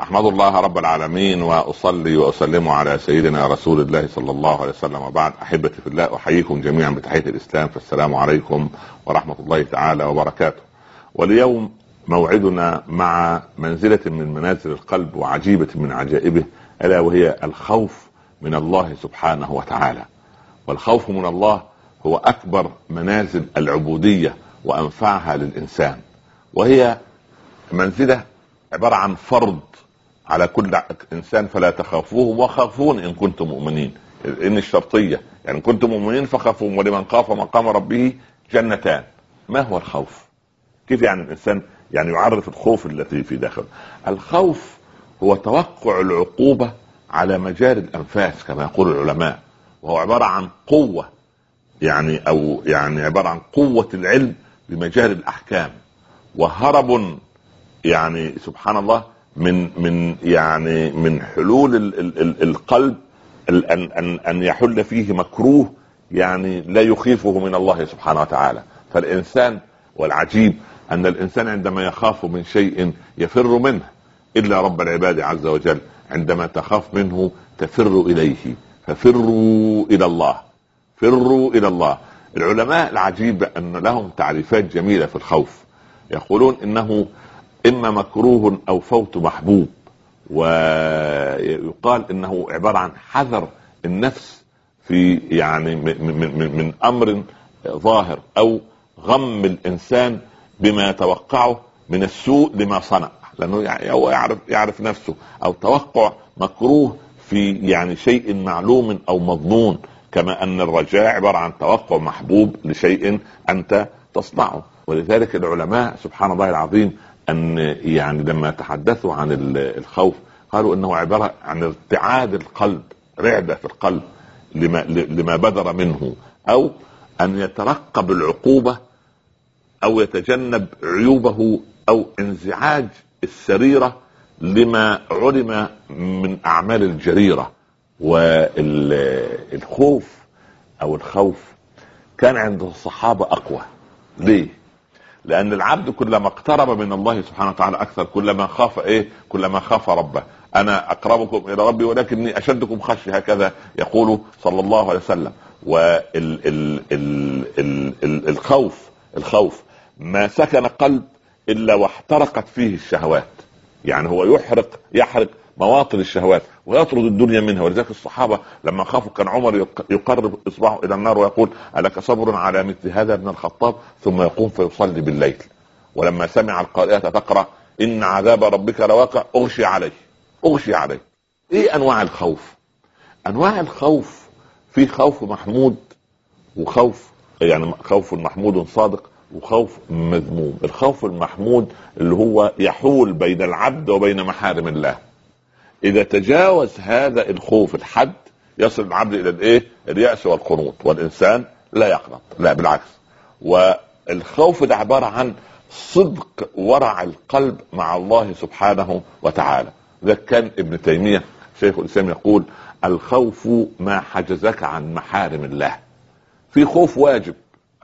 أحمد الله رب العالمين وأصلي وأسلم على سيدنا رسول الله صلى الله عليه وسلم وبعد أحبتي في الله أحييكم جميعا بتحية الإسلام فالسلام عليكم ورحمة الله تعالى وبركاته. واليوم موعدنا مع منزلة من منازل القلب وعجيبة من عجائبه ألا وهي الخوف من الله سبحانه وتعالى. والخوف من الله هو أكبر منازل العبودية وأنفعها للإنسان. وهي منزلة عبارة عن فرض على كل إنسان فلا تخافوهم وخافون إن كنتم مؤمنين إن الشرطية يعني كنتم مؤمنين فخافوهم ولمن خاف مقام ربه جنتان ما هو الخوف؟ كيف يعني الإنسان يعني يعرف الخوف التي في داخله؟ الخوف هو توقع العقوبة على مجاري الأنفاس كما يقول العلماء وهو عبارة عن قوة يعني أو يعني عبارة عن قوة العلم بمجاري الأحكام وهرب يعني سبحان الله من من يعني من حلول ال ال ال القلب أن أن أن يحل فيه مكروه يعني لا يخيفه من الله سبحانه وتعالى. فالإنسان والعجيب أن الإنسان عندما يخاف من شيء يفر منه إلا رب العباد عز وجل. عندما تخاف منه تفر إليه. ففروا إلى الله. فروا إلى الله. العلماء العجيب أن لهم تعريفات جميلة في الخوف. يقولون إنه إما مكروه أو فوت محبوب. ويقال إنه عبارة عن حذر النفس في يعني من, من, من أمر ظاهر أو غم الإنسان بما يتوقعه من السوء لما صنع. لأنه يعني هو يعرف يعرف نفسه. أو توقع مكروه في يعني شيء معلوم أو مضمون كما أن الرجاء عبارة عن توقع محبوب لشيء أنت تصنعه. ولذلك العلماء سبحان الله العظيم أن يعني لما تحدثوا عن الخوف قالوا إنه عبارة عن ارتعاد القلب رعدة في القلب لما لما بدر منه أو أن يترقب العقوبة أو يتجنب عيوبه أو انزعاج السريرة لما علم من أعمال الجريرة والخوف أو الخوف كان عند الصحابة أقوى ليه؟ لأن العبد كلما اقترب من الله سبحانه وتعالى أكثر كلما خاف إيه؟ كلما خاف ربه. أنا أقربكم إلى ربي ولكني أشدكم خشية هكذا يقول صلى الله عليه وسلم. والخوف الخوف ما سكن قلب إلا واحترقت فيه الشهوات. يعني هو يحرق يحرق مواطن الشهوات ويطرد الدنيا منها. ولذلك الصحابة لما خافوا كان عمر يقرب إصبعه إلى النار ويقول ألك صبر على مثل هذا ابن الخطاب؟ ثم يقوم فيصلي بالليل. ولما سمع القارئة تقرأ إن عذاب ربك لواقع أغشي عليه أغشي عليه. إيه أنواع الخوف؟ أنواع الخوف في خوف محمود وخوف يعني خوف محمود صادق وخوف مذموم. الخوف المحمود اللي هو يحول بين العبد وبين محارم الله. إذا تجاوز هذا الخوف الحد يصل العبد إلى الإيه؟ اليأس والقنوط والإنسان لا يقنط لا بالعكس. والخوف ده عبارة عن صدق ورع القلب مع الله سبحانه وتعالى. ده كان ابن تيمية شيخ الإسلام يقول الخوف ما حجزك عن محارم الله. في خوف واجب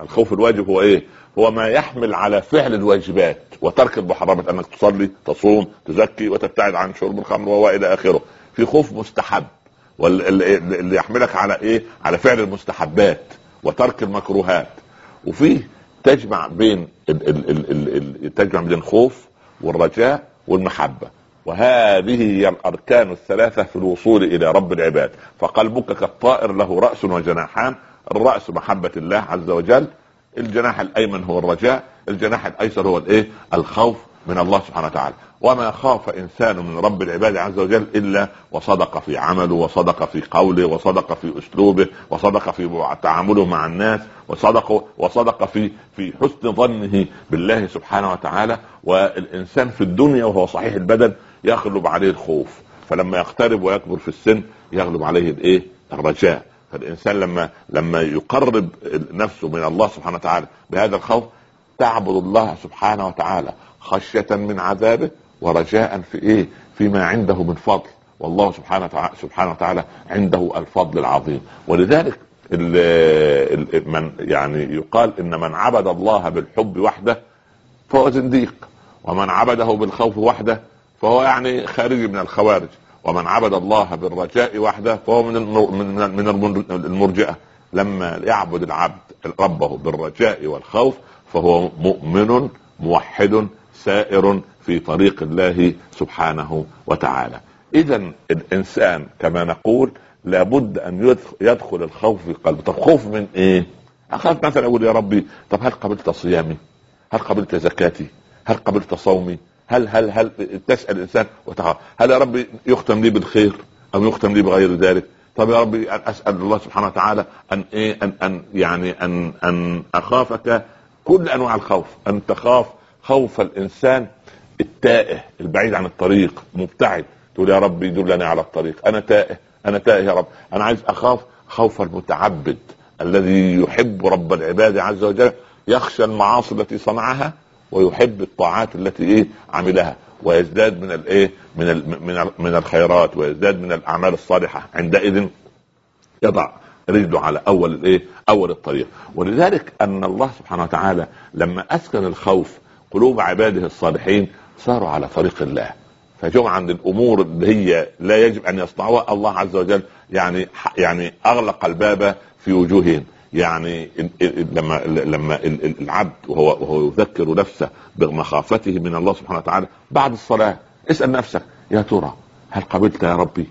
الخوف الواجب هو إيه؟ هو ما يحمل على فعل الواجبات وترك المحرمات أنك تصلي تصوم تزكي وتبتعد عن شرب الخمر والى آخره. في خوف مستحب واللي يحملك على إيه؟ على فعل المستحبات وترك المكروهات. وفيه تجمع بين ال ال ال ال تجمع بين الخوف والرجاء والمحبة. وهذه هي الأركان الثلاثة في الوصول إلى رب العباد. فقلبك كالطائر له رأس وجناحان الرأس محبة الله عز وجل الجناح الأيمن هو الرجاء الجناح الأيسر هو الإيه؟ الخوف من الله سبحانه وتعالى. وما خاف إنسان من رب العباد عز وجل إلا وصدق في عمله وصدق في قوله وصدق في أسلوبه وصدق في تعامله مع الناس وصدق وصدق في في حسن ظنه بالله سبحانه وتعالى. والإنسان في الدنيا وهو صحيح البدن يغلب عليه الخوف فلما يقترب ويكبر في السن يغلب عليه الإيه؟ الرجاء. فالإنسان لما لما يقرب نفسه من الله سبحانه وتعالى بهذا الخوف تعبد الله سبحانه وتعالى خشية من عذابه ورجاء في إيه؟ فيما عنده من فضل. والله سبحانه وتعالى سبحانه وتعالى عنده الفضل العظيم. ولذلك من يعني يقال إن من عبد الله بالحب وحده فهو زنديق ومن عبده بالخوف وحده فهو يعني خارجي من الخوارج. ومن عبد الله بالرجاء وحده فهو من من المرجئة. لما يعبد العبد ربه بالرجاء والخوف فهو مؤمن موحد سائر في طريق الله سبحانه وتعالى. إذا الإنسان كما نقول لابد أن يدخل الخوف في قلبه. طب خوف من إيه؟ أخاف مثلا أقول يا ربي طب هل قبلت صيامي؟ هل قبلت زكاتي؟ هل قبلت صومي؟ هل هل هل تسأل الإنسان وتعالى هل يا ربي يختم لي بالخير أو يختم لي بغير ذلك؟ طب يا ربي أسأل الله سبحانه وتعالى أن إيه ان أن يعني ان أن أخافك كل أنواع الخوف أن تخاف خوف الإنسان التائه البعيد عن الطريق مبتعد تقول يا ربي دلني على الطريق. أنا تائه أنا تائه يا رب. أنا عايز أخاف خوف المتعبد الذي يحب رب العباد عز وجل يخشى المعاصي التي صنعها ويحب الطاعات التي إيه عملها ويزداد من الايه من من من الخيرات ويزداد من الأعمال الصالحة. عندئذ يضع رجله على أول الايه أول الطريق. ولذلك أن الله سبحانه وتعالى لما أسكن الخوف قلوب عباده الصالحين صاروا على طريق الله. فجمع عند الأمور اللي هي لا يجب أن يصنعوها الله عز وجل يعني يعني أغلق الباب في وجوههم. يعني لما لما العبد وهو وهو يذكر نفسه بمخافته من الله سبحانه وتعالى بعد الصلاة اسأل نفسك يا ترى هل قبلت يا ربي؟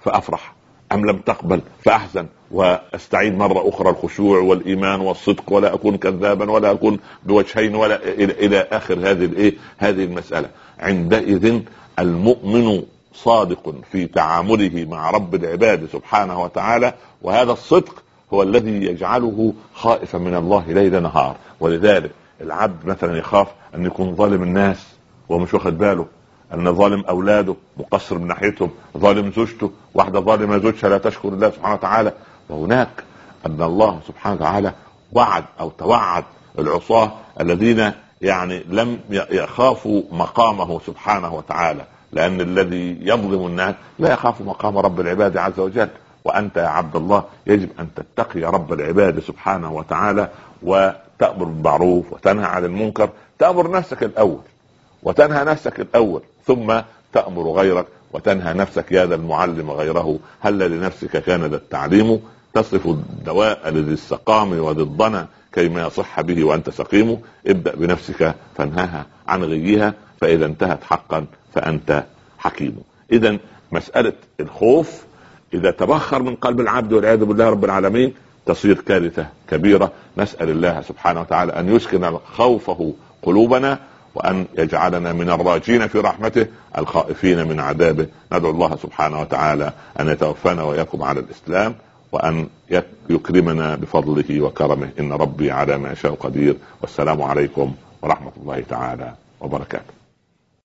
فأفرح. أم لم تقبل؟ فأحزن. واستعيد مرة أخرى الخشوع والإيمان والصدق ولا أكون كذابا ولا أكون بوجهين ولا إلى, آخر هذه الايه هذه المسألة. عندئذ المؤمن صادق في تعامله مع رب العباد سبحانه وتعالى وهذا الصدق هو الذي يجعله خائفا من الله ليل نهار. ولذلك العبد مثلا يخاف أن يكون ظالم الناس وهو مش واخد باله. أن ظالم أولاده مقصر من ناحيتهم ظالم زوجته واحدة ظالمة زوجها لا تشكر الله سبحانه وتعالى. وهناك أن الله سبحانه وتعالى وعد أو توعد العصاة الذين يعني لم يخافوا مقامه سبحانه وتعالى. لأن الذي يظلم الناس لا يخاف مقام رب العباد عز وجل. وأنت يا عبد الله يجب أن تتقي رب العباد سبحانه وتعالى وتأمر بالمعروف وتنهى عن المنكر. تأمر نفسك الأول وتنهى نفسك الأول ثم تأمر غيرك وتنهى نفسك يا ذا المعلم غيره. هل لنفسك كان ذا التعليم؟ تصف الدواء لذي السقام وذي الضنا كيما يصح به وأنت سقيم. ابدأ بنفسك فانهاها عن غيها فإذا انتهت حقا فأنت حكيم. اذا مسألة الخوف إذا تبخر من قلب العبد والعياذ بالله رب العالمين تصير كارثة كبيرة. نسأل الله سبحانه وتعالى أن يسكن خوفه قلوبنا وأن يجعلنا من الراجين في رحمته الخائفين من عذابه. ندعو الله سبحانه وتعالى أن يتوفانا وإياكم على الإسلام وأن يكرمنا بفضله وكرمه. إن ربي على ما يشاء قدير. والسلام عليكم ورحمة الله تعالى وبركاته.